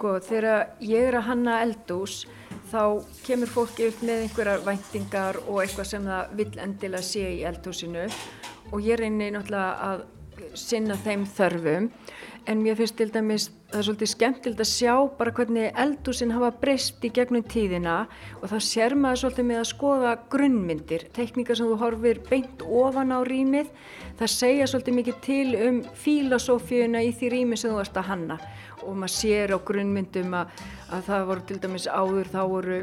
Sko þegar ég er að hanna eldús þá kemur fólk yfir með einhverjar væntingar og eitthvað sem það vil endilega sé í eldúsinu og ég reynir náttúrulega að sinna þeim þörfum. En mér finnst til dæmis það er svolítið skemmtilegt að sjá bara hvernig eldúsin hafa breyst í gegnum tíðina. Og það sér maður svolítið með að skoða grunnmyndir, tekníkar sem þú horfir beint ofan á rýmið. Það segja svolítið mikið til um filosófíuna í því rými sem þú ert að hanna og maður sér á grunnmyndum að, að það voru til dæmis áður þá voru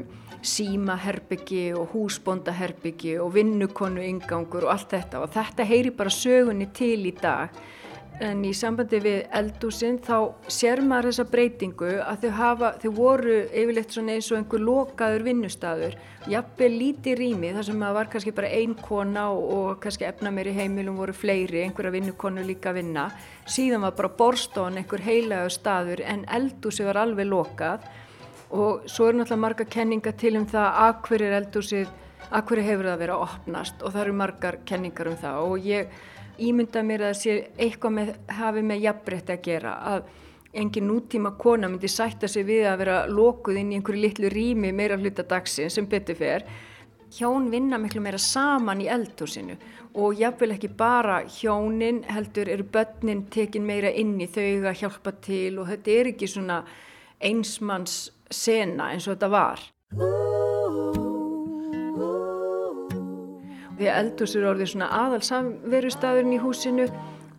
símaherbyggi og húsbóndaherbyggi og vinnukonu yngangur og allt þetta. Og þetta heyri bara sögunni til í dag en í sambandi við eldúsin þá sér maður þessa breytingu að þau, hafa, þau voru yfirleitt svona eins og einhver lokaður vinnustadur jafnveg lítið rými þar sem maður var kannski bara ein kona og, kannski efna meir í heimilum voru fleiri, einhverja vinnukonu líka að vinna. Síðan var bara borstón einhver heilagur staður en eldúsi var alveg lokað. Og svo eru náttúrulega marga kenninga til um það að hverju er eldúsið, að hverju hefur það að vera opnast. Og það eru margar kenningar um það. Og ég ímynda mér að það sé eitthvað með, hafi með jafnbreytti að gera að engin nútíma kona myndi sætta sig við að vera lokuð inn í einhverju litlu rými meira hluta dagsin sem betur fer. Hjón vinna miklu meira saman í eldhúsinu og jáfnvel ekki bara hjónin heldur eru börnin tekin meira inn í þau að hjálpa til og þetta er ekki svona einsmanns sena eins og þetta var Því eldhús eru orðið svona aðal samverustafurinn í húsinu.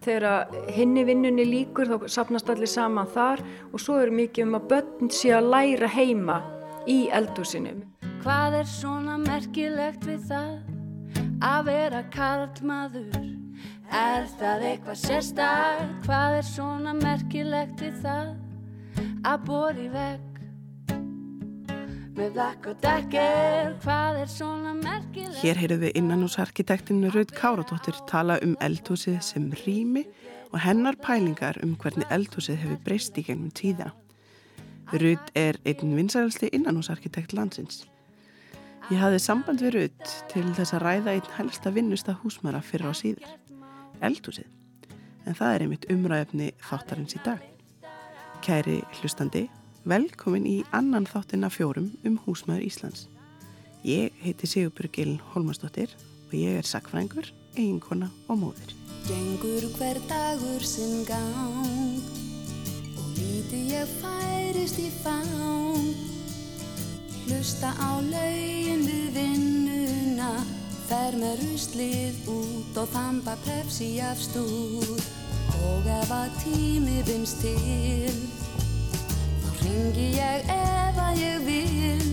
Þegar hinni vinnunni líkur þá sapnast allir saman þar og svo er mikið um að börn sé að læra heima í eldhúsinu. Hvað er svona merkilegt við það að vera karlmaður? Er það eitthvað sérstak? Hvað er svona merkilegt við það að bóri veg? Hér heyrðum við innanúsarkitektinu Raud Káradóttir tala um eldhúsið sem rými og hennar pælingar um hvernig eldhúsið hefur breyst í gennum tíða Raud er einn vinsælsti innanúsarkitekt landsins. Ég hafði samband við Raud til þess að ræða einn helsta vinnusta húsmara fyrir á síður eldhúsið. En það er einmitt umræðefni þáttarins í dag. Kæri hlustandi Velkomin í annan þáttina fjórum um húsmaður Íslands. Ég heiti Sigurbjörg Elin Holmarsdóttir og ég er sakfrængur, eiginkona og móður. Gengur hver dagur sinn gang og lítið ég færist í fang. Hlusta á laugin við vinnuna, fer með ruslið út og þamba pepsi af stúr. Og ef að tími vinst til ringi ég ef að ég vil.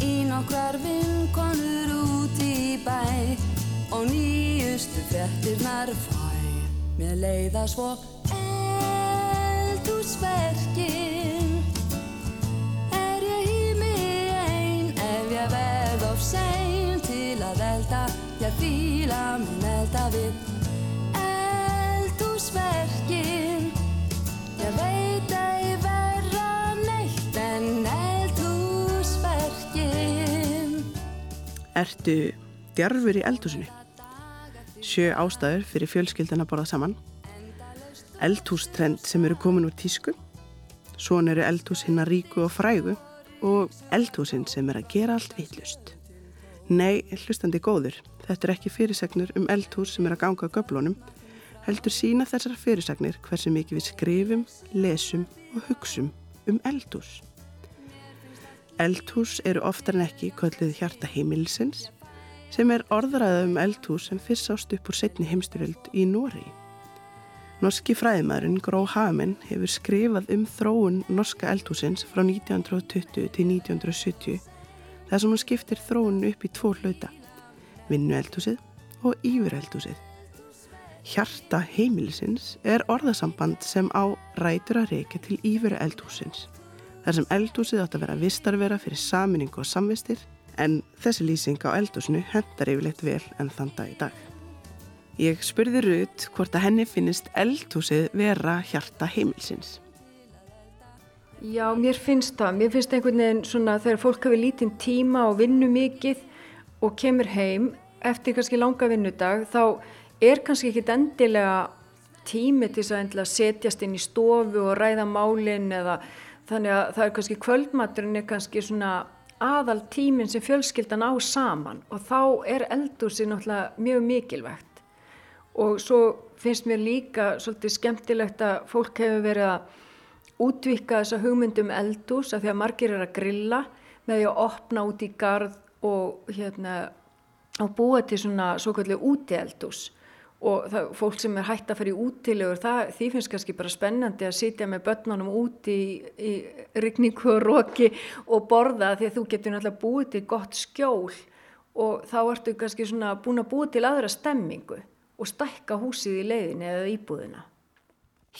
Í nokkrar vinkonur út í bæ. Og nýjustu frettirnar fæ. Með leiða svo eldúsverkin er ég í mig einn ef ég verð of sein til að elda. Ég fíla minn elda við eldúsverkin Ertu djarfur í eldhúsinu? Sjö ástæður fyrir fjölskyldana borða saman. Eldhústrend sem eru komin úr tísku. Svon eru eldhús hinnar ríku og frægu og eldhúsin sem er að gera allt vitlust. Nei, hlustandi góður, þetta er ekki fyrirsagnir um eldhús sem er að ganga á göblónum, heldur sína þessar fyrirsagnir hversu mikið við skrifum, lesum og hugsum um eldhús. Eldhús eru oftar en ekki kölluð hjarta heimilisins sem er orðræða um eldhús sem fyrst sást upp úr setni heimstyröld í Nóri. Norski fræðimæðurinn Gró Hamen hefur skrifað um þróun norska eldhúsins frá 1920 til 1970 þar sem hún skiptir þróun upp í tvo hlauta, vinnu eldhúsið og yfir eldhúsið. Hjarta heimilisins er orðasamband sem á rætur að reyka til yfir eldhúsins þar sem eldhúsið átt að vera vistarvera fyrir saminningu og samvistir en þessi lýsing á eldhúsinu hendar yfirleitt vel en þann dag í dag. Ég spurði Rut hvort að henni finnist eldhúsið vera hjarta heimilsins. Já, mér finnst það. Mér finnst einhvern veginn svona þegar fólk hafi lítinn tíma og vinnu mikið og kemur heim eftir kannski langa vinnudag þá er kannski ekki endilega tími til þess að setjast inn í stofu og ræða málinn eða þannig að það er kannski kvöldmaturinn er kannski svona aðal tíminn sem fjölskyldan á saman og þá er eldúsi náttúrulega mjög mikilvægt. Og svo finnst mér líka svolítið skemmtilegt að fólk hefur verið að útvika þessa hugmyndum eldús að því að margir er að grilla með því að opna út í gard og hérna og búa til svona svo kallið úti eldús og það, fólk sem er hægt að fara í útilegur það, því finnst kannski bara spennandi að sitja með börnunum úti í, í rigningu og róki og borða því að þú getur náttúrulega búið til gott skjól og þá ertu kannski svona búin að búið til aðra stemmingu og stækka húsið í leiðinu eða íbúðina.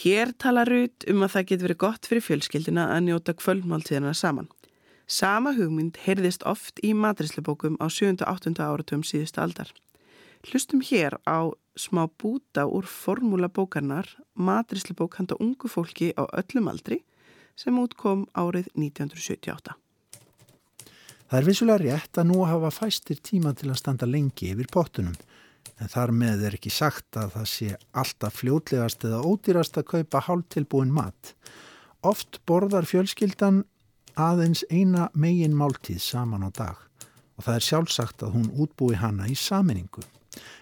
Hér tala Rut um að það getur verið gott fyrir fjölskyldina að njóta kvöldmáltíðina saman. Sama hugmynd heyrðist oft í matrislubókum á 7. og 8. áratum síðustu aldar. Hlustum hér á smá búta úr formúla bókarnar Matrislubók handa ungu fólki á öllum aldri sem útkom árið 1978. Það er vissulega rétt að nú hafa fæstir tíma til að standa lengi yfir pottunum en þar með er ekki sagt að það sé alltaf fljótlegast eða ódýrast að kaupa hálftilbúin mat. Oft borðar fjölskyldan aðeins eina megin máltíð saman á dag og það er sjálfsagt að hún útbúi hana í saminningu.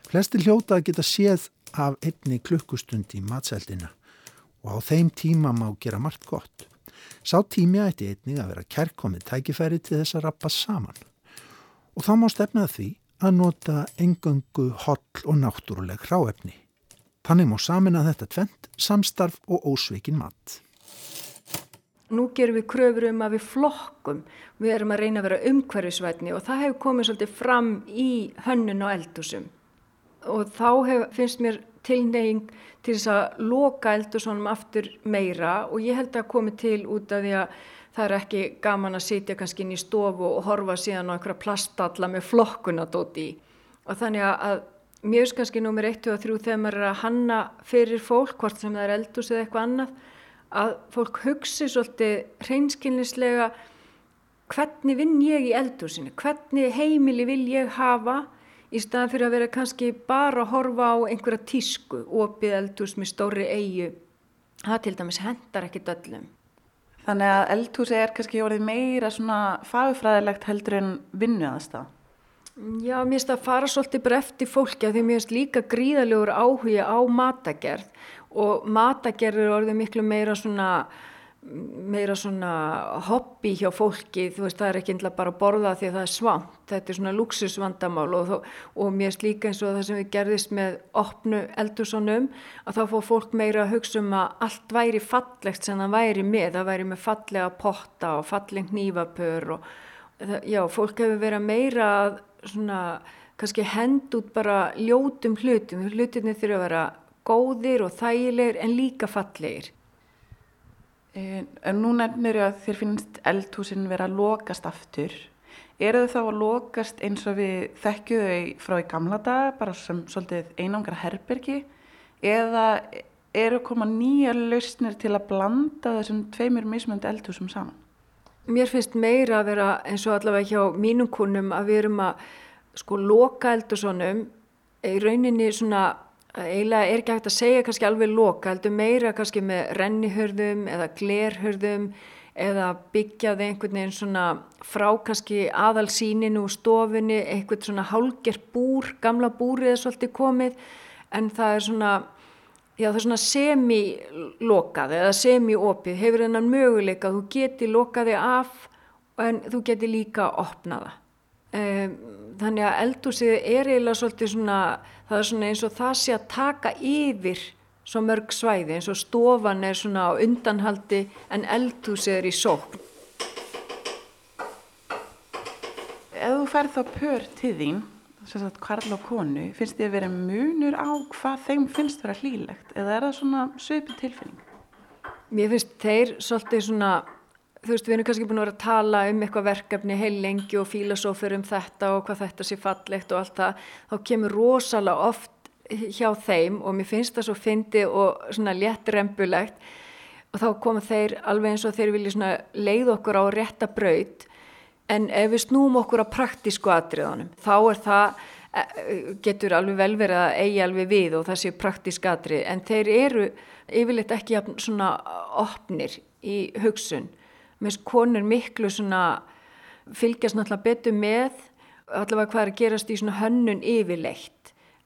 Flestir hljóta að geta séð af einni klukkustund í matseldina og á þeim tíma má gera margt gott. Sá tími ætti einnig að vera kærkomið tækifæri til þess að rappa saman. Og þá má stefnaða því að nota engöngu holl og náttúruleg hráefni. Þannig má samina þetta tvent, samstarf og ósveikin mat. Nú gerum við kröfur um að við flokkum, við erum að reyna að vera umhverfisvætni og það hefur komið svolítið fram í hönnun og eldusum og þá hef, finnst mér tilneying til þess að loka eldurssonum aftur meira og ég held að komi til út af því að það er ekki gaman að sitja kannski inn í stofu og horfa síðan á einhverja plastalla með flokkunadóti og þannig að mér finnst kannski nummer 1 og 3 þegar maður er að hanna fyrir fólk, hvort sem það er eldurs eða eitthvað annað, að fólk hugsi svolítið hreinskilnislega hvernig vinn ég í eldursinu, hvernig heimili vil ég hafa í staðan fyrir að vera kannski bara að horfa á einhverja tísku, opið eldhús með stóri eigu. Það til dæmis hendar ekki döllum. Þannig að eldhúsi er kannski orðið meira svona fagfræðilegt heldur en vinnu að það? Já, mér finnst að fara svolítið bara eftir fólki að því mér finnst líka gríðalegur áhuga á matagerð og matagerð er orðið miklu meira svona meira svona hobby hjá fólki, þú veist það er ekki einlega bara að borða því að það er svamt, þetta er svona luxusvandamál og, og mér slíka eins og það sem við gerðist með opnu eldurssonum að þá fór fólk meira að hugsa um að allt væri fallegt sem það væri með, það væri með fallega potta og falleg nývapör og já, fólk hefur verið meira svona kannski hend út bara ljótum hlutum, hlutinni þurfa að vera góðir og þægilegir en líka fallegir En nú nefnir ég að þér finnst eldhúsin vera að lokast aftur. Eru þau þá að lokast eins og við þekkju þau frá í gamla daga, bara sem svolítið einangra herbergi, eða eru koma nýja lausnir til að blanda þessum tveimur mismöndi eldhúsum saman? Mér finnst meira að vera eins og allavega hjá mínum kunnum að við erum að sko loka eldhúsunum í rauninni svona eiginlega er ekki hægt að segja kannski alveg loka, heldur meira kannski með rennihörðum eða glerhörðum eða byggjaði einhvern veginn svona frá kannski aðalsíninu og stofunni, einhvern svona hálger búr, gamla búrið er svolítið komið en það er svona, já það er svona semi-lokað eða semi-opið, hefur þennan möguleika þú geti lokaði af en þú geti líka opnaða. Um, þannig að eldúsið er eiginlega svolítið svona, það er svona eins og það sé að taka yfir svo mörg svæði eins og stofan er svona á undanhaldi en eldúsið er í sókn. Ef þú færð þá pör til þín, að Karl og konu, finnst þið að vera munur á hvað þeim finnst vera hlýlegt eða er það svona söpu tilfinning? Mér finnst þeir svolítið svona þú veist, við erum kannski búin að vera að tala um eitthvað verkefni heil lengi og fílasófur um þetta og hvað þetta sé fallegt og allt það, þá kemur rosalega oft hjá þeim og mér finnst það svo fyndi og svona léttrempulegt og þá koma þeir alveg eins og þeir vilja svona leið okkur á rétta braut en ef við snúum okkur á praktísku atriðunum, þá er það e, getur alveg vel verið að eigi alveg við og það sé praktísk atrið en þeir eru yfirleitt ekki svona opnir í hugsun. Finnst konur miklu svona fylgjast náttúrulega betur með allavega hvað er að gerast í svona hönnun yfirleitt.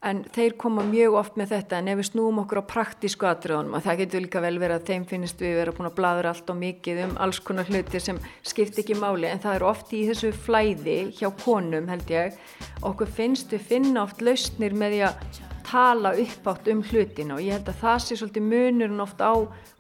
En þeir koma mjög oft með þetta en ef við snúum okkur á praktísku atriðunum og það getur líka vel verið að þeim finnst við vera búin að bladra allt og mikið um alls konar hluti sem skipt ekki máli en það er oft í þessu flæði hjá konum held ég. Okkur finnst við finna oft lausnir með því að tala uppátt um hlutina og ég held að það sé svolítið munurinn oft á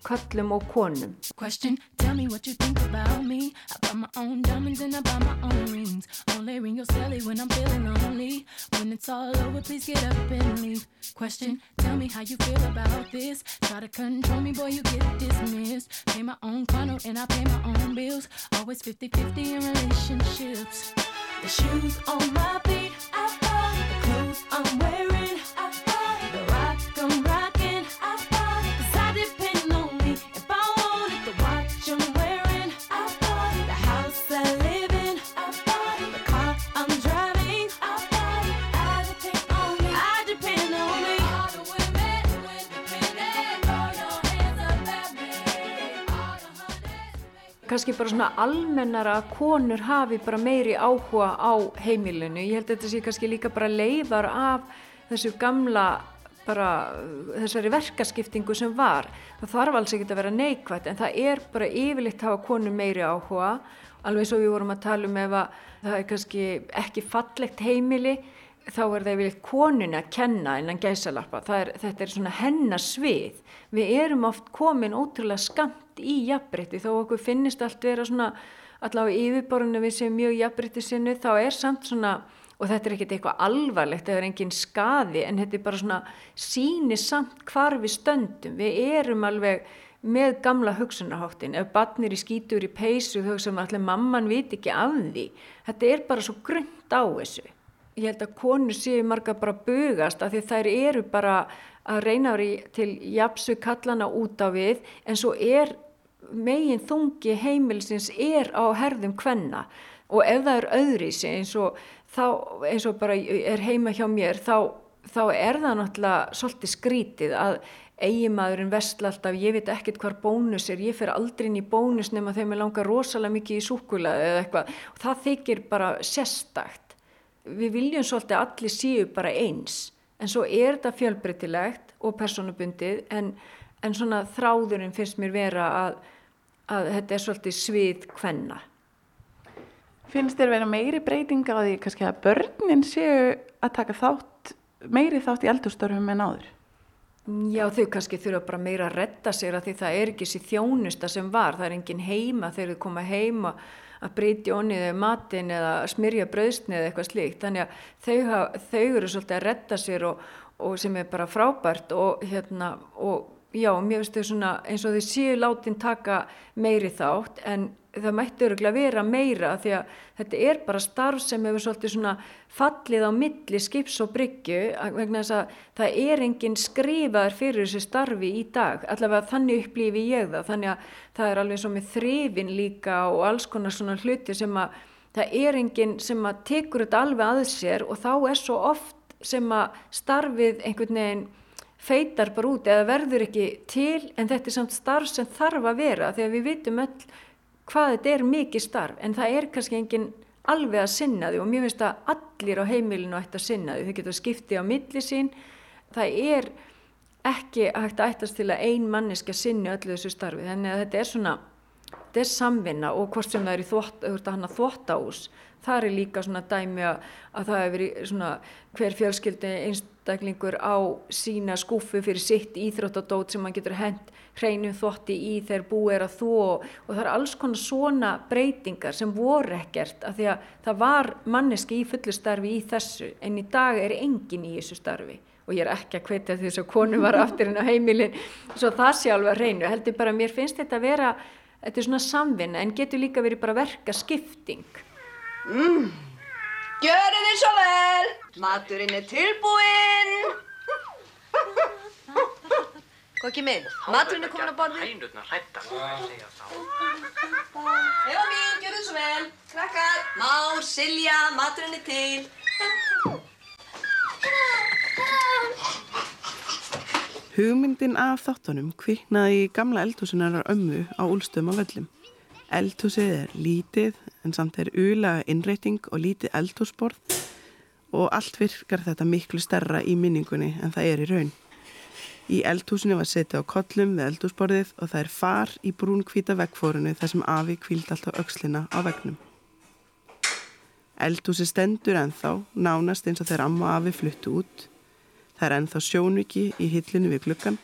köllum og konum. Question, tell me what you think about me. I buy my own diamonds and I buy my own rings. Only ring your celly when I'm feeling lonely. When it's all over, please get up and leave. Question, tell me how you feel about this. Try to control me, boy, you get dismissed. Pay my own condo and I pay my own bills. Always 50-50 in relationships. The shoes on my feet, I buy The clothes I'm wearing kannski bara svona almennara að konur hafi bara meiri áhuga á heimilinu. Ég held að þetta sé kannski líka bara leifar af þessu gamla bara þessari verkaskiptingu sem var. Það þarf alls ekkert að vera neikvægt en það er bara yfirleitt að hafa konur meiri áhuga alveg og við vorum að tala um ef að það er kannski ekki fallegt heimili þá er það yfirleitt konin að kenna innan gæsalappa. Er, þetta er svona hennarsvið. Við erum oft komin ótrúlega skamt í jafnbreytti þó okkur finnist allt vera svona allavega yfirborðinu við séum mjög jafnbreytti sinni þá er samt svona og þetta er ekkert eitthvað alvarlegt það er engin skaði en þetta er bara svona síni samt hvar við stöndum. Við erum alveg með gamla hugsunarháttin. Ef barnir í skítur í peysu þau sem allir mamman viti ekki af því. Þetta er bara svo grönt á þessu ég held að konur séu marga bara bugast af því þær eru bara að reyna til japsu kallana út á við en svo er megin þungi heimilsins er á herðum kvenna og ef það er öðrisi eins og, þá, eins og bara er heima hjá mér þá, þá er það náttúrulega svolítið skrítið að eigimadurinn vestla alltaf, ég veit ekkert hvar bónus er, ég fer aldrei inn í bónus nema þegar mér langar rosalega mikið í súkulaði eða eitthvað og það þykir bara sérstakt. Við viljum svolítið allir séu bara eins en svo er þetta fjölbreytilegt og personabundið en, en svona þráðurinn finnst mér vera að að þetta er svolítið svið hvenna. Finnst þér vera meiri breytinga á því kannski að börnin séu að taka þátt, meiri þátt í eldurstörfum en áður? Já þau kannski þurfa bara meira að retta sér að því það er ekki sér þjónusta sem var, það er engin heima þegar þau koma heima að breyti onnið eða matin eða smyrja bröðsni eða eitthvað slíkt. Þannig að þau, hafa, þau eru svolítið að retta sér og, og sem er bara frábært og, hérna, og já, mér finnst þau svona eins og þau séu látin taka meiri þátt en það mætti öruglega vera meira því að þetta er bara starf sem hefur svolítið svona fallið á milli skips og bryggju vegna þess að það er enginn skrifaður fyrir þessu starfi í dag. Allavega þannig upplýfi ég það þannig að það er alveg svo með þrifin líka og alls konar svona hluti sem að það er enginn sem að tekur þetta alveg að sér og þá er svo oft sem að starfið einhvern veginn feitar bara út eða verður ekki til en þetta er samt starf sem þarf að vera þegar við vitum öll hvað þetta er mikið starf en það er kannski engin alveg að sinna því og mér finnst að allir á heimilinu ætti að sinna því. Þau getur skiptið á milli sín. Það er ekki hægt að ættast til að ein manneska sinni öllu þessu starfi. Þannig að þetta er svona þetta er samvinna og hvort sem það er í þvott, þvóttahús það er líka svona dæmi að, að það hefur verið svona hver fjölskyldi einstaklingur á sína skúfu fyrir sitt íþróttadót sem hann getur hent hreinum þotti í þegar búið er að þó og það er alls konar svona breytingar sem voru ekkert að því að það var manneski í fullu starfi í þessu en í dag er engin í þessu starfi. Og ég er ekki að hvetja því að konu var aftur inn á heimilin svo það sé alveg að reynu heldur bara mér finnst þetta að vera þetta er svona samvinna en getur líka verið bara verka skipting Mm. Gjörðu þið svo vel! Maturinn er tilbúinn! Kokki minn, maturinn er komin á borði. Hænurna hrættar. Hefa mín, gjörðu þið svo vel. Krakkar, Már, Silja, maturinn er til. Hugmyndin af þáttunum kviknaði í gamla eldhúsunarar ömmu á úlstöðum á völlum. Eldhúsið er lítið en samt er ulaga innreyting og lítið eldhúsborð og allt virkar þetta miklu stærra í minningunni en það er í raun. Í eldhúsinu var setið á kollum við eldhúsborðið og það er far í brún hvita veggfórunu þar sem afi kvíld alltaf aukslina á veggnum. Eldhúsi stendur ennþá, nánast eins og þegar amma afi fluttu út. Það er ennþá sjónuki í hillinu við glukkan,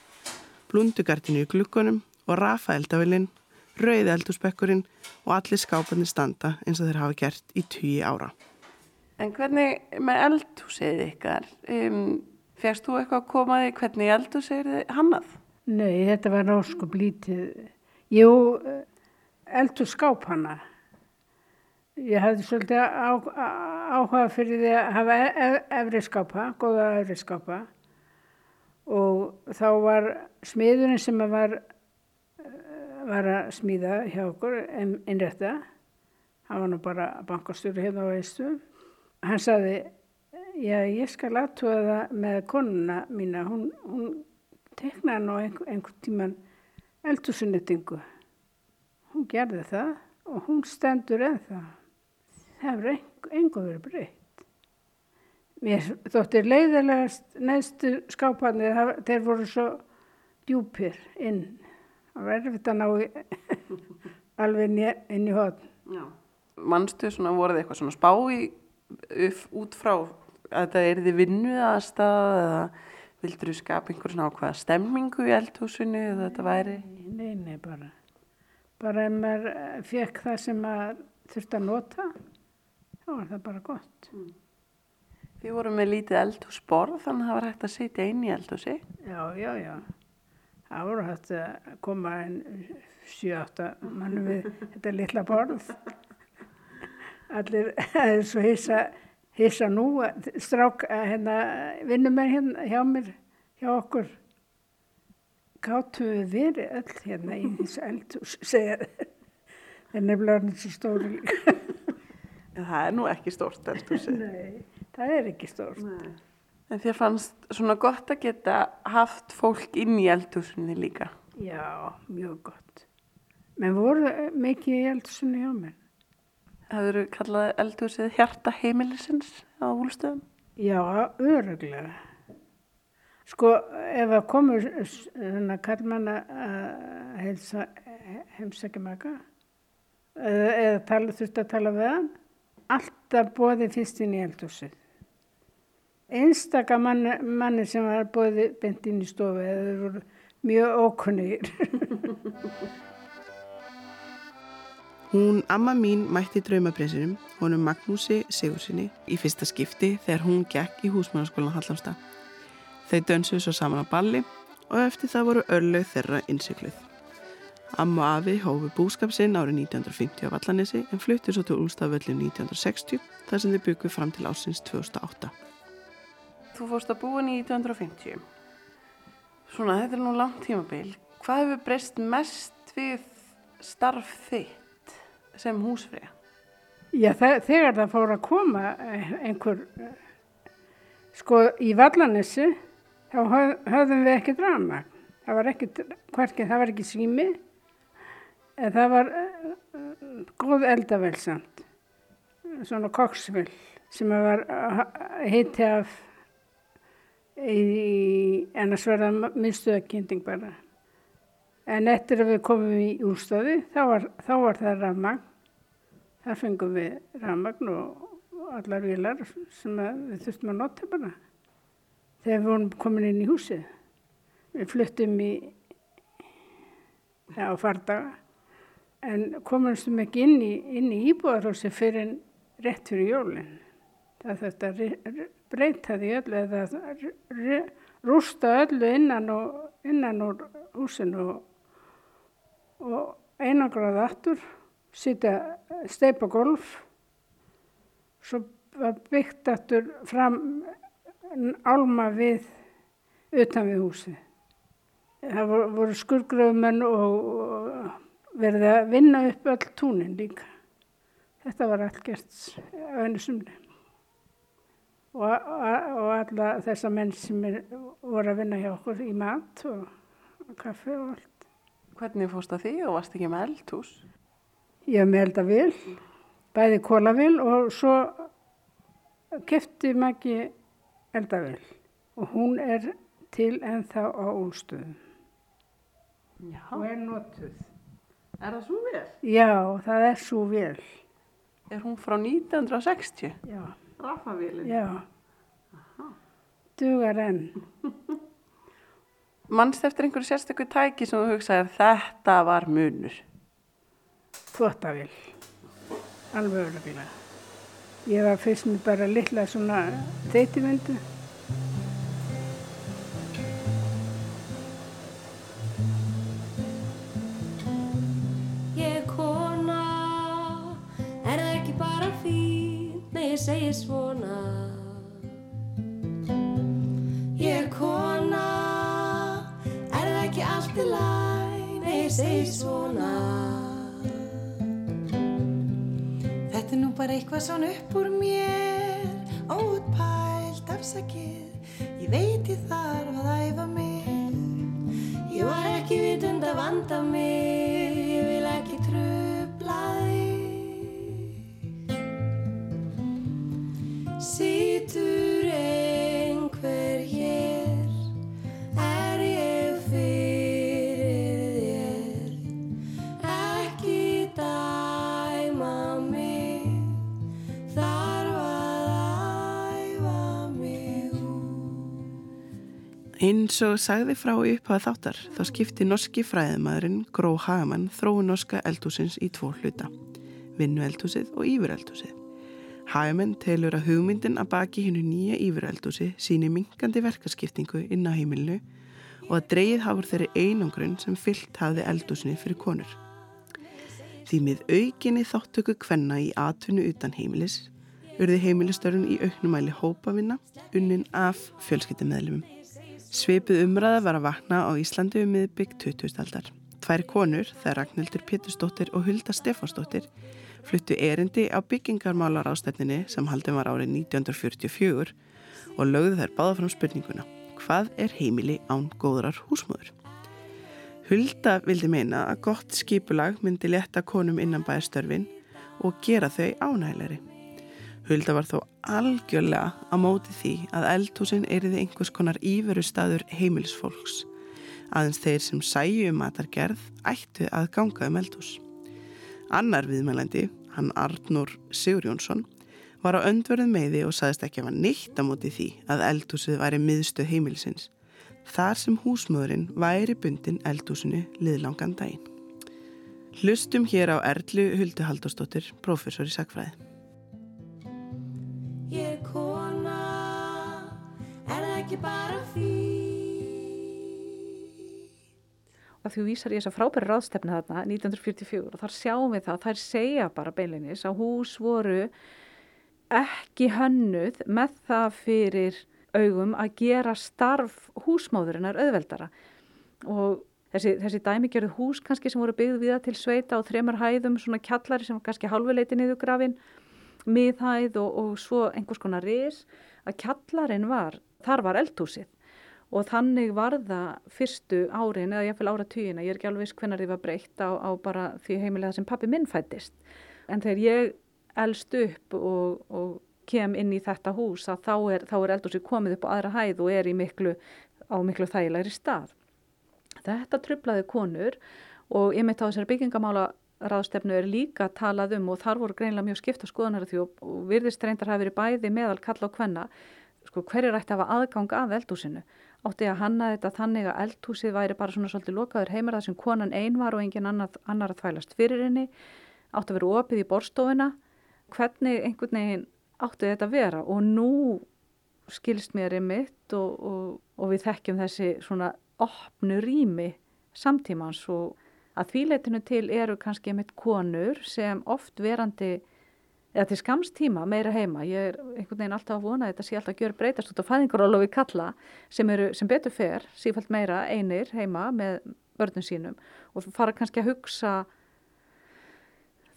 blundugartinu í glukkonum og rafa rauði eldhúsbekkurinn og allir skápanir standa eins og þeir hafa gert í tíu ára. En hvernig með eldhúsið ykkar, um, fegst þú eitthvað að koma því hvernig eldhúsið er þið hannað? Nei, þetta var óskup lítið. Jú, eldhús skáp hana. Ég hafði svolítið á, áhuga fyrir því að hafa e, e, efri skápa, góða efri skápa og þá var smiðurinn sem var, var að smíða hjá okkur innrætta, hann var nú bara bankastjóri hérna á veistu, hann saði, já ég skal aðtúa það með konuna mína, hún, hún teknaði nú einhver, einhver tíman eldhúsunettingu. Hún gerði það og hún stendur eða það það hefur engu verið breytt. Mér þóttir leiðilegast næstu skápanir, þeir voru svo djúpir inn. Það var erfitt að ná alveg inn í hodn. Manstu svona, voruð eitthvað svona spá í upp, út frá að þetta er þið vinnuð aðstað eða vildur þú skapa einhver svona ákvaða stemmingu í eldhúsinu eða þetta væri? Nei, nei, bara. Bara ef maður fekk það sem maður þurfti að nota þá var það bara gott. Mm. Þið voru með lítið eldhúsborð þannig að það var hægt að sitja inn í eldhúsi. Já, já, já. Það voru hægt að koma einn 7-8 mannu við þetta litla borð. Allir er svo hissa, hissa nú, strák, hérna, vinnumenn hérna hjá mér, hjá okkur. Gáttu við verið öll hérna í þessu eldhús, segja það. Það er nefnilega svo stóri líka. Það er nú ekki stórt eldhúsið. Nei, það er ekki stórt. Nei. En þér fannst svona gott að geta haft fólk inn í eldhúsinni líka? Já, mjög gott. Men voru mikið í eldhúsinni hjá mér. Hafður þú kallað eldhúsið hjarta heimilisins á úlstöðum? Já, öruglega. Sko, ef að komur svona kallmanna að heimsækja maka eða, tala, þurfti að tala við hann, alltaf bóði fyrst inn í eldhúsið. Einstaka manni, manni sem var bóði bent inn í stofu eða þau voru mjög ókunnir. Hún, amma mín, mætti draumabreysinum, honum Magnúsi Sigursinni, í fyrsta skipti þegar hún gekk í húsmannaskólan Hallamstad. Þau dönsuðu svo saman á balli og eftir það voru örlaug þeirra innsikluð. Amma afi hófu búskap sinn árið 1950 á Vallanessi en fluttu svo til Úlstaföllin 1960 þar sem þau byggu fram til ásins 2008. Þú fórst að búa 1950. Svona, þetta er nú langt tímabil. Hvað hefur breyst mest við starf þitt sem húsfriða? Já, það, þegar það fór að koma eh, einhver, eh, sko í Vallanessi þá höfðum við ekki drama. Það var ekki, hverkið, það var ekki sími En það var uh, góð eldavelsamt, svona koksvill sem var hitti af í ennars verða minnstuðakending bara. En eftir að við komum í úrstaði þá var, þá var það rafmagn. Þar fengum við rafmagn og allar vilar sem við þurftum að nota bara. Þegar við vorum komin inn í húsið. Við fluttum í á fardaga en komumstum ekki inn í, í íbúðarhósi fyrir rétt fyrir jólinn. Það þetta breyta því öllu eða rústa öllu innan, og, innan úr húsinu og, og einangraði aftur, sýta steipa golf, svo var byggt aftur fram álma við utan við húsi. Það voru, skurgröfumenn og verið að vinna upp öll túnin líka. Þetta var allt gert á einu sumni. Og, og, alla þessa menn sem er, voru að vinna hjá okkur í mat og, kaffi og allt. Hvernig fórst það því og varst ekki með eldhús? Ég hef með eldavél, bæði kólavél og svo kefti Maggi eldavél og hún er til ennþá á úlstöðum Já. og er notuð. Er það svo vel? Já, það er svo vel. Er hún frá 1960? Já, Rafavélin? já. Dugar enn. Manst eftir einhverju sérstöku tæki sem þú hugsaðir þetta var munur? Þvottavél. Alveg öruglega. Ég var fyrst með bara litla svona þeytivindu. Svona. Þetta er nú bara eitthvað svona upp úr mér, óutpælt afsakið, ég veit ég þarf að æfa mig. Ég var ekki vitund að vanda mig, Eins og sagði frá í upphæða þáttar þá skipti norski fræðimaðurinn Gró Hagamann þróu norska eldhúsins í tvo hluta, vinnueldhúsið og ívereldhúsið. Hagamann telur að hugmyndin að baki hinnu nýja ívereldhúsi síni minkandi verkaskiptingu inn á heimilinu og að dreigið hafur þeirri einangrun sem fyllt hafði eldhúsinni fyrir konur. Því með aukinni þáttöku kvenna í atvinnu utan heimilis urði heimilistörun í auknumæli hópavinna unnin af fjölskyttumæðlumum. Svipið umræða var að vakna á Íslandi um miðbygg 20. aldar. Tvær konur, það Ragnhildur Pétursdóttir og Hulda Stefansdóttir, fluttu erindi á byggingarmálar ástætninni sem haldin var árið 1944 og lögðu þær báða fram spurninguna. Hvað er heimili án góðrar húsmöður? Hulda vildi meina að gott skipulag myndi leta konum innan bæjarstörfin og gera þau ánægilegri. Hulda var þó algjörlega á móti því að eldhúsin eriði einhvers konar íveru staður heimilisfólks. Aðeins þeir sem sæju um matargerð ættu að ganga um eldhús. Annar viðmælandi, hann Arnur Sigurjónsson, var á öndverðin meði og saðist ekki að var neitt á móti því að eldhúsið væri miðstöð heimilisins. Þar sem húsmöðurinn væri bundin eldhúsinu liðlangan daginn. Hlustum hér á Erlu Huldu Halldórsdóttir, prófessor í sakfræði. Ég er kona, er það ekki bara fín? að því vísar í þessa frábæri ráðstefna þarna 1944 og þar sjáum við það að þær segja bara beilinnis að hús voru ekki hönnuð með það fyrir augum að gera starf húsmáðurinnar auðveldara og þessi, þessi dæmigerðu hús kannski sem voru byggð viða til sveita og þremur hæðum svona kjallari sem var kannski halvuleiti niður grafin miðhæð og, og svo einhvers konar ris að kjallarinn var, þar var eldhúsið og þannig var það fyrstu árin eða jáfnvel áratugina, ég er ekki alveg viss hvenar því var breytt á, á bara því heimilega sem pappi minn fættist. En þegar ég elst upp og, og kem inn í þetta hús að þá er, er eldhúsið komið upp á aðra hæð og er miklu, á miklu þægilegri stað. Þetta trublaði konur og ég mitt á þessari byggingamála ráðstefnu er líka talað um og þar voru greinlega mjög skipta skoðanar því og, og virðist reyndar hafi verið bæði meðal kalla og kvenna sko hverjir ætti að hafa aðgang að eldhúsinu? Átti að hanna þetta þannig að eldhúsið væri bara svona svolítið lokaður heimur þar sem konan ein var og engin annar, annar að þvælast fyrir henni? Átti að vera opið í borstofuna hvernig einhvern veginn átti þetta að vera? Og nú skilst mér einmitt og, og, og við þekkjum þessi svona opnu rými samtímans og að þvíleitinu til eru kannski einmitt konur sem oft verandi eða til skamstíma meira heima. Ég er einhvern veginn alltaf að vona þetta sé alltaf að gjöra breytast út á fæðingarólofi kalla sem, eru, sem betur fer, sífælt meira einir heima með börnum sínum og fara kannski að hugsa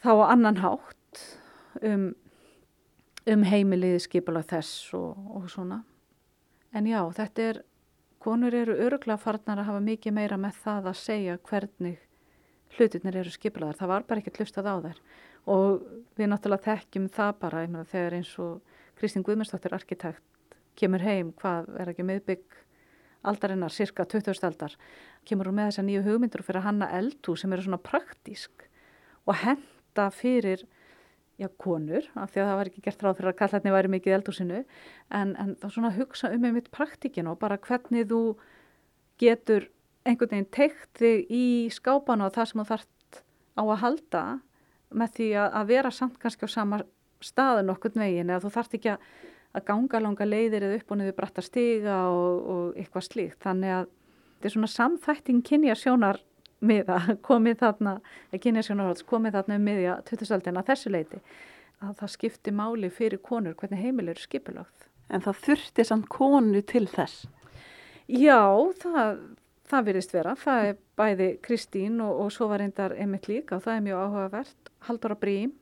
þá á annan hátt um um heimilið skipulag þess og, og svona. En já, þetta er, konur eru öruglega farnar að hafa mikið meira með það að segja hvernig hlutirnir eru skipulaðar. Það var bara ekki hlustað á þær og við náttúrulega þekkjum það bara meina, þegar eins og Kristín Guðmundsdóttir arkitekt kemur heim, hvað er ekki miðbygg aldarinnar, cirka 20. aldar, kemur hún með þessa nýju hugmyndur fyrir hanna eldú sem eru svona praktísk og henda fyrir já, konur, af því að það var ekki gert ráð fyrir að kallarni væri mikið eldúsinu, en, en þá svona hugsa um einmitt praktíkinu og bara hvernig þú getur einhvern veginn teikt þig í skápanu og það sem þú þarft á að halda með því að, að vera samt kannski á sama staðun okkur veginn eða þú þarft ekki að, að ganga langa leiðir eða upp og niður bratta stiga og, og eitthvað slíkt. Þannig að þetta er svona samþætting kynja sjónar miða komið þarna, kynja sjónar komið þarna um miðja 2000 að þessu leiti að það skipti máli fyrir konur hvernig heimil eru skipulagt. En það þurfti samt konu til þess? Já, það, það virðist vera. Það er bæði Kristín og, og svo var reyndar Emmett líka og það er mjög áhugavert. Halldóra Brím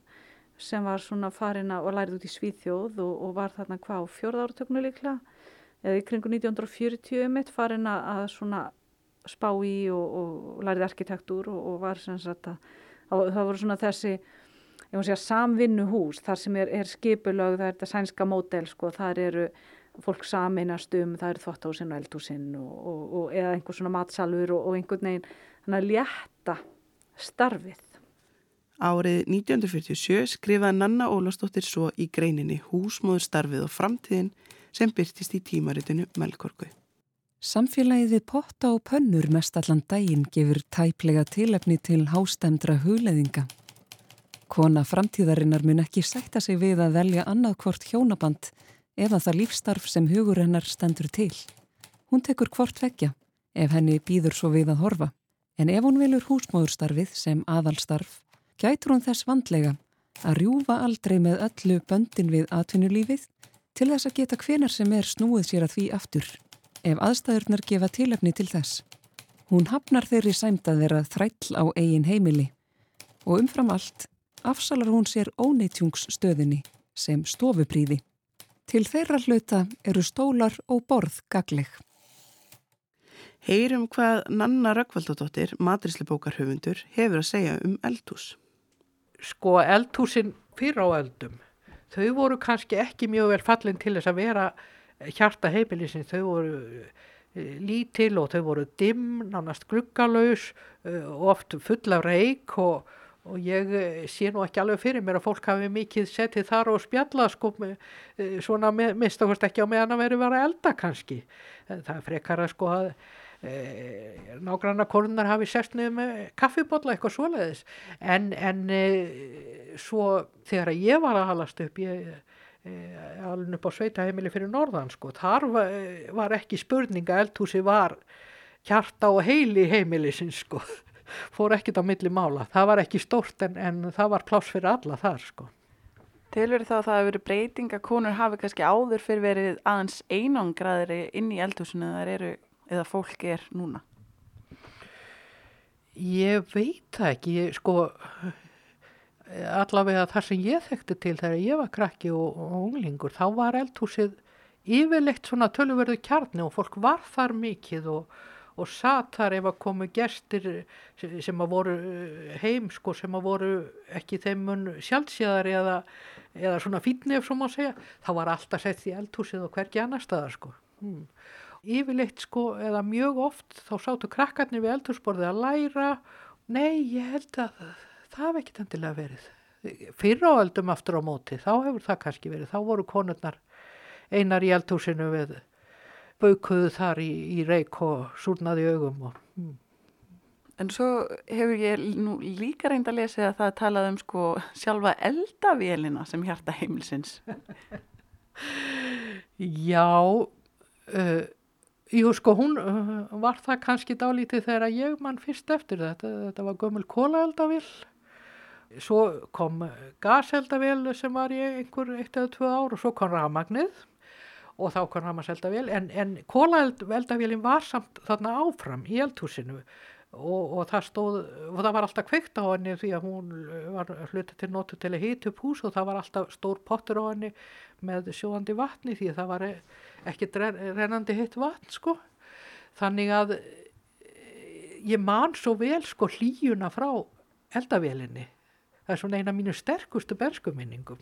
sem var svona farin að og lærið út í Svíþjóð og, og var þarna hvað á fjörða áratöknu líklega eða í kringu 1940 Emmett farin að svona spá í og, og lærið arkitektúr og var sem sagt að það voru svona þessi samvinnuhús þar sem er, er skipulög, það er þetta sænska mótel sko, þar eru fólk saminast um, það eru þvóttásin og eldhúsin og, og, og eða einhver svona matsalur og, og einhvern veginn þannig að létta starfið. Árið 1947 skrifaði Nanna Ólastóttir svo í greininni Húsmóðurstarfið og framtíðin sem byrtist í tímaritinu Melkorku. Samfélagið við potta og pönnur mest allan daginn gefur tæplega tilefni til hástemdra hugleðinga. Kona framtíðarinnar mun ekki sætta sig við að velja annað hvort hjónaband ef að það lífstarf sem hugur hennar stendur til. Hún tekur hvort vekja ef henni býður svo við að horfa. En ef hún vilur húsmóðurstarfið sem aðalstarf, gætur hún þess vandlega að rjúfa aldrei með öllu böndin við atvinnulífið til þess að geta hvenar sem er snúið sér að því aftur, ef aðstæðurnar gefa tilefni til þess. Hún hafnar þeirri sæmt að vera þræll á eigin heimili og umfram allt afsalar hún sér óneitjungsstöðinni sem stofupríði. Til þeirra hluta eru stólar og borð gagleg. Heyrum hvað Nanna Rökkvaldóttir, matríslubókarhöfundur, hefur að segja um eldhús. Sko eldhúsin fyrir á eldum, þau voru kannski ekki mjög vel fallin til þess að vera hjarta heimilisins, þau voru eh, lítil og þau voru dimm, nánast gluggalauðs, eh, oft full af reik og og ég eh, sé nú ekki alveg fyrir mér að fólk hafi mikið setið þar og spjalla sko eh, svona mista hvort ekki á meðan að veri vera elda kannski. Það er frekar að sko að e, nágranna konunar hafi sest niður með kaffibotla eitthvað svoleiðis. En, en e, svo þegar ég var að halast upp ég alveg upp á sveitaheimili fyrir norðan sko þar var, var ekki spurninga eldhúsi var hjarta og heili heimilisins sko fór ekkit á milli mála. Það var ekki stórt en, en það var pláss fyrir alla þar sko. Tilverið þá að það hefur verið breyting að konur hafi kannski áður fyrir verið aðeins einangraðri inn í eldhúsinu eru eða fólk er núna? Ég veit það ekki, ég, sko allavega þar sem ég þekkti til þegar ég var krakki og, og unglingur þá var eldhúsið yfirleitt svona tölverðu kjarni og fólk var þar mikið og og satt þar ef að komu gestir sem að voru eh, heim sko sem að voru ekki þeim mun sjálfsíðar eða, eða svona fítni ef svo má segja þá var alltaf sett í eldhúsið og hvergi annar staðar sko. Hmm. yfirleitt sko eða mjög oft þá sáttu krakkarnir við eldhúsborðið að læra. Nei ég held að það hef ekkert endilega verið. Fyrir áöldum aftur á móti þá hefur það kannski verið. Þá voru konurnar einar í eldhúsinu við baukuðu þar í, í reik og súrnaði augum og mm. En svo hefur ég nú líka reynd að lesa að það talað um sko sjálfa eldavélina sem hjarta heimilsins. Já, uh, jú sko hún uh, var það kannski dálítið þegar ég mann fyrst eftir þetta. Þetta var gömul kólaeldavél. Svo kom gaseldavél sem var í einhver eitt eða tvö ár og svo kom rafmagnið og þá kom hann að selda vel en, en kólaeldavélin var samt þarna áfram í eldhúsinu og, og það stóð, og það var alltaf kveikt á henni því að hún var hluta til notu til að hýta upp hús og það var alltaf stór pottur á henni með sjóðandi vatni því að það var ekki rennandi hitt vatn sko. Þannig að ég man svo vel sko hlýjuna frá eldavélinni. Það er svona eina mínu sterkustu benskuminningum.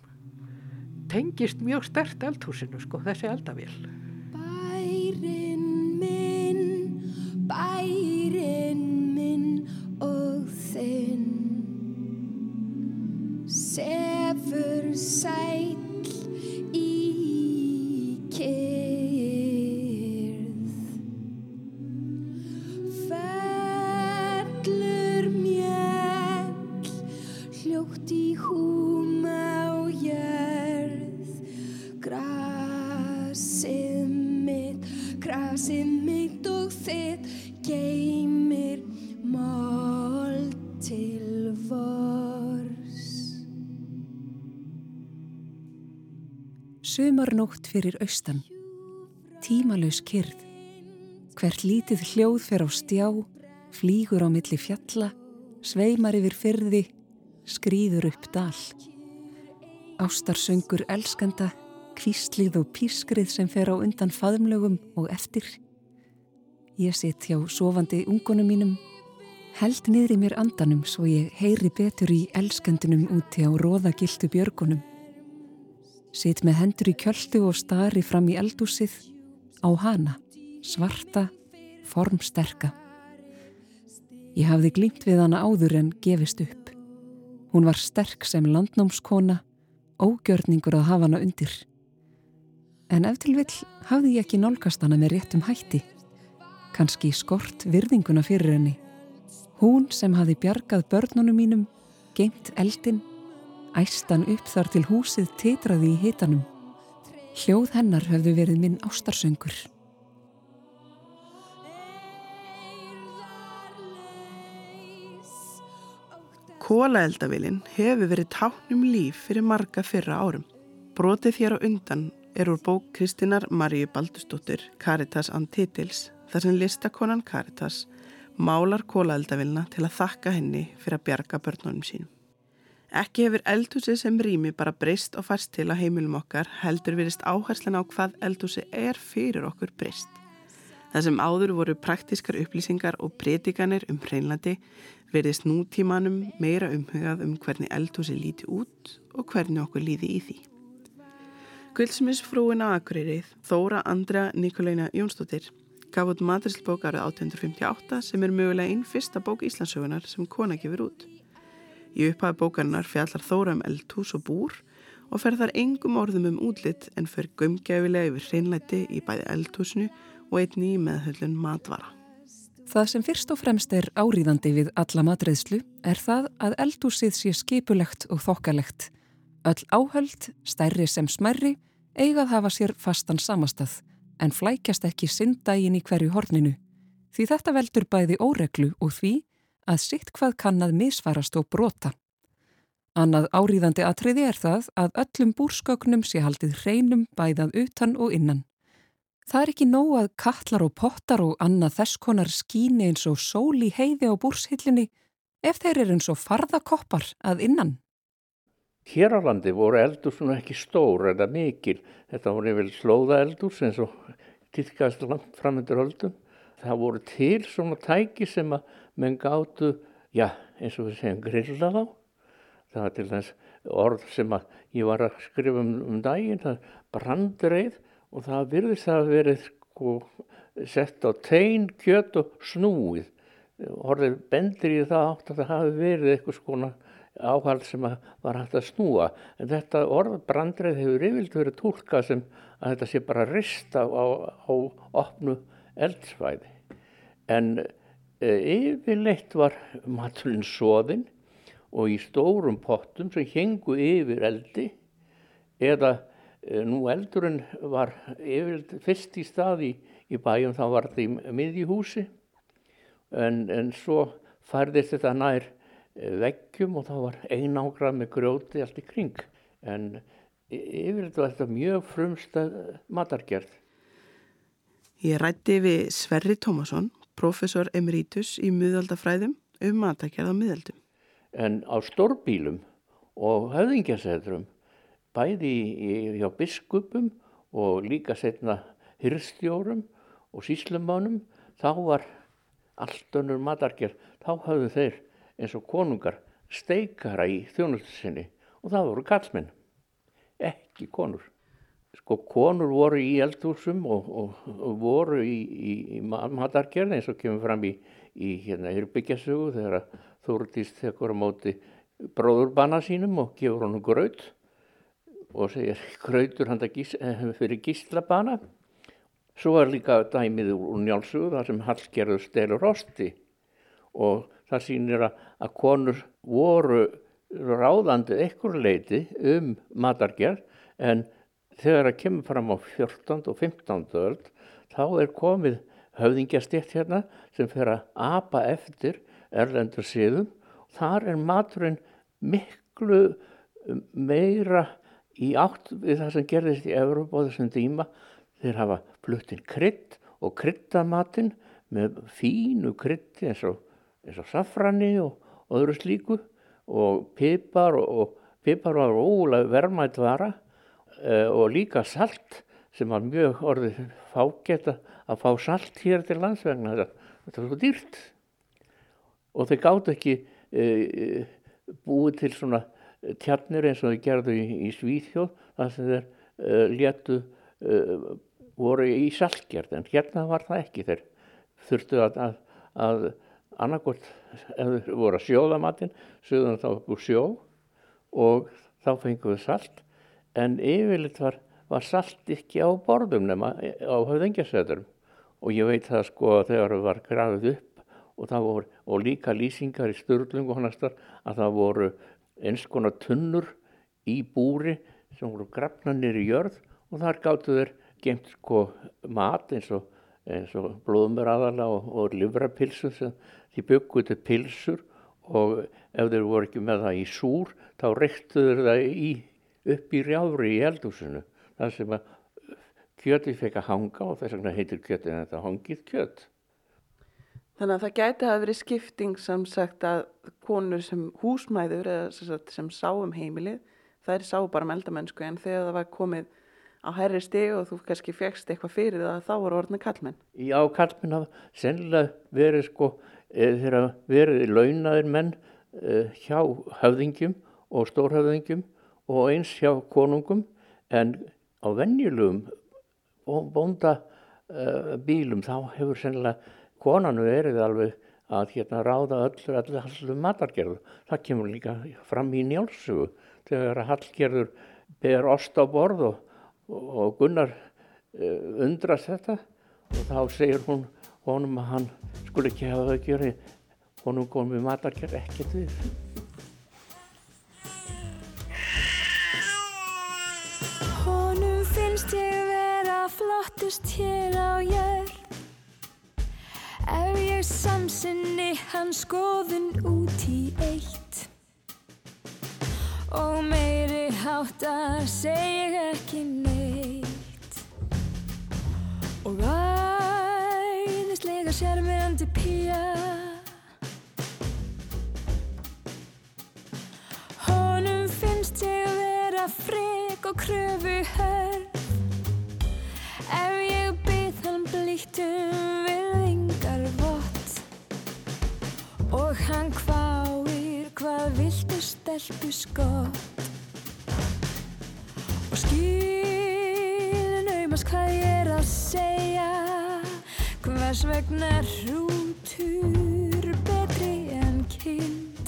Tengist mjög stert eldhúsinu sko þessi eldavél. Bærin minn, bærin minn og þinn Sefur sæl Sumarnótt fyrir austan, tímalaus kyrð, hvert lítið hljóð fer á stjá, flýgur á milli fjalla, sveimar yfir fyrði, skrýður upp dal. Ástarsöngur elskanda, kvíslið og pískrið sem fer á undan faðumlögum og eftir. Ég sitt hjá sofandi ungunum mínum, held niður í mér andanum svo ég heyri betur í elskandunum úti á róðagiltu björgunum. Sitt með hendur í kjöldu og stari fram í eldúsið á hana, svarta, formsterka. Ég hafði glýmt við hana áður en gefist upp. Hún var sterk sem landnámskona, ógjörningur að hafa hana undir. En ef til vill hafði ég ekki nálgast hana með réttum hætti. Kanski skort virðinguna fyrir henni. Hún sem hafði bjargað börnunum mínum, geimt eldin, æstan upp þar til húsið titraði í hitanum. Hljóð hennar höfðu verið minn ástarsöngur. Kólaeldavilin hefur verið táknum líf fyrir marga fyrra árum. Brotið þér á undan er úr bók Kristínar Maríu Baldustóttir Caritas Antitils þar sem listakonan Caritas málar kólaeldavilna til að þakka henni fyrir að bjarga börnunum sínum. Ekki hefur eldhúsi sem rými bara breyst og færst til að heimilum okkar heldur virist áherslan á hvað eldhúsi er fyrir okkur breyst. Það sem áður voru praktískar upplýsingar og breytinganir um hreinlandi verðist nútímanum meira umhugað um hvernig eldhúsi líti út og hvernig okkur líði í því. Gullsmisfrúin á Akureyrið, Þóra Andra Nikolæna Jónsdóttir, gaf út maturilsbók árið 1858 sem er mögulega einn fyrsta bók Íslandsögunar sem kona gefur út. Í upphafi bókarinnar fjallar Þóra um eldhús og búr og fer þar engum orðum um útlitt en fer gömgefilega yfir hreinlæti í bæði eldhúsinu og einni í meðhöllun matvara. Það sem fyrst og fremst er áríðandi við alla matreðslu er það að eldhúsið sé skipulegt og þokkalegt. Öll áhöld, stærri sem smærri, eigað hafa sér fastan samastað en flækjast ekki syndægin í hverju horninu. Því þetta veldur bæði óreglu og því að sitt hvað kannad misfarast og brota. Annað áríðandi atriði er það að öllum búrskögnum sé haldið hreinum bæðað utan og innan. Það er ekki nóg að kallar og pottar og annað þess konar skíni eins og sól í heiði á búrshillinni ef þeir eru eins og farðakoppar að innan. Hér á landi voru eldur svona ekki stór eða mikil. Þetta voru vel slóða eldur sem svo týrkast langt framöndur höldum. Það voru til svona tæki sem að menn gáttu, já eins og við segjum grilla þá. Það var til þess orð sem að ég var að skrifa um, um daginn, það brandreið og það virðist að verið sko, sett á tein, kjött og snúið. Orðið bendir í það átt að það hafi verið eitthvað skona áhald sem var hægt að snúa. En þetta orð brandreið hefur yfirlt verið tólka sem að þetta sé bara rista á, á opnu eldsvæði. En yfirleitt var maturinn soðinn og í stórum pottum sem hengu yfir eldi eða e, nú eldurinn var yfirleitt fyrst í stað í, bæjum þá var þetta í miðjuhúsi en, en svo færðist þetta nær e, veggjum og þá var einágrað með grjóti allt í kring en yfirleitt var þetta mjög frumstað matargerð. Ég rætti við Sverri Tómasson, profesor emeritus í miðaldafræðum um matakerð á miðaldum. En á stórbílum og höfðingjasæðrum, bæði í, hjá biskupum og líka setna hyrstjórum og síslumánum, þá var allt önnur matargerð. Þá hafðu þeir eins og konungar steikara í þjónustusinni og það voru kallmenn, ekki konur. Sko konur voru í eldhúsum og, og, og voru í, í, í matargerð eins og kemur fram í, í hérna Hyrbyggjasögu þegar Þúrtís tekur á móti bróðurbanna sínum og gefur honum graut og segir grautur handa gís, eh, fyrir gíslabana. Svo er líka dæmið úr njálsugu þar sem Hallgerður stelur rosti og það sýnir að konur voru ráðandi ekkur leiti um matargerð en þegar það kemur fram á 14. og 15. öld þá er komið höfðingjastjétt hérna sem fer að apa eftir erlendur síðum. Þar er maturinn miklu meira í átt við það sem gerðist í Európa á þessum díma. Þeir hafa fluttinn krydd og kryddamatinn með fínu kryddi eins og, og safrani og, og öðru slíku og pipar og, og pipar var ólega vermætt vara og líka salt sem var mjög orðið fágeta að fá salt hér til landsvegna þetta, var svo dýrt. Og þeir gátt ekki uh, búið til svona tjarnir eins og þeir gerðu í, í Svíþjóð þar sem þeir uh, léttu voru í saltgerð en hérna var það ekki. Þeir þurftu að, að, að annarkort voru að sjóða matinn sögðum þá úr sjó og þá fenguðu salt en yfirleitt var, var salt ekki á borðum nema á höfðengjasöðurum og ég veit það sko þegar það var grafið upp og, voru, og líka lýsingar í störlung og hannastar að það voru eins konar tunnur í búri sem voru grafnanir í jörð og þar gáttu þeir gemt sko mat eins og, og blóðumur aðala og, og livrapilsur því bygguðu pilsur og ef þeir voru ekki með það í súr þá reyktuður það í, upp í rjáfri í eldúsinu þar sem að kjötið fekk að hanga og þess vegna heitir kjötið en þetta hangið kjöt. Þannig að það gæti að verið skipting sem sagt að konur sem húsmæður eða sem, sagt, sem sá um heimilið þær sá bara um eldamennsku en þegar það var komið á herri steg og þú kannski fegst eitthvað fyrir það þá voru orðinu kallmenn. Já, kallmenn hafa sennilega verið sko e, þeirra verið launaðir menn e, hjá höfðingjum og stórhöfðingjum og eins hjá konungum en á venjulugum bónda e, bílum þá hefur sennilega konanu verið alveg að hérna ráða öllur, allir hallum matargerðu. Það kemur líka fram í njálsugu þegar Hallgerður ber ost á borð og og Gunnar uh, undrast þetta og þá segir hún honum að hann skul ekki hafa það að gera honum komið matarkerð ekkert við flottust hér á jörg Ef ég samsinni hans skoðun út í eitt. Og meiri hátt að segja ekki neitt. Og æðislega sérmyrandi pía. Honum finnst ég vera frek og kröfu hörð ef ég byrð hann blíktum virðingar vott og hann hváir hvað viltu stelpu skott og skilin auðmast hvað ég er að segja. Hvers vegna hrútur betri en kind?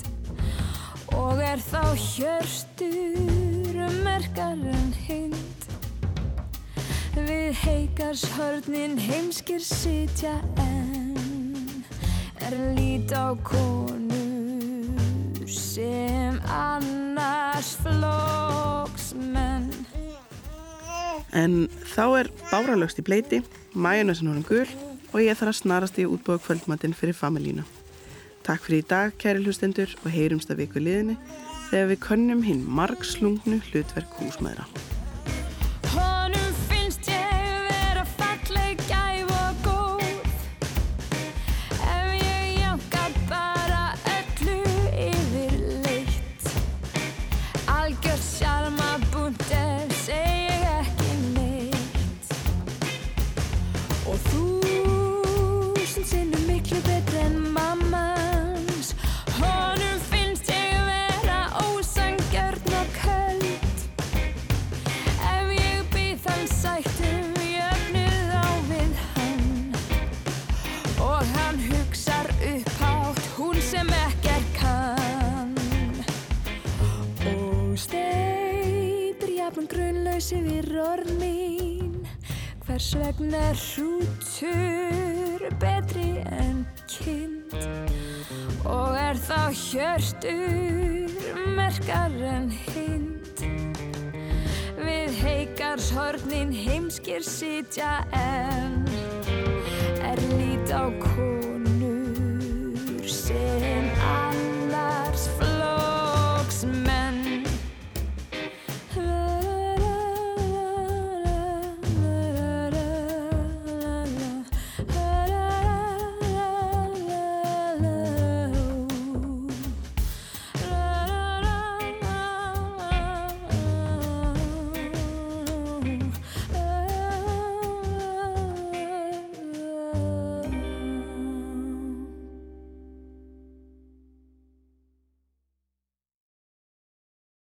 Og er þá hjörstur merkar en hind við heikarshörnin heimskir sitja en er lít á konur sem annars flóksmenn En þá er báralögst í bleiti, mæjunasin honum gul og ég þarf að snarast í útbóða kvöldmatinn fyrir familína. Takk fyrir í dag, kæri hlustendur, og heyrumst að viku liðinni þegar við könnum hinn margslungnu hlutverk húsmaðra. Þess vegna hrútur betri en kind og er þá hjörtur merkar en hind. Við heikarshornin heimskir sitja en er lít á konur sem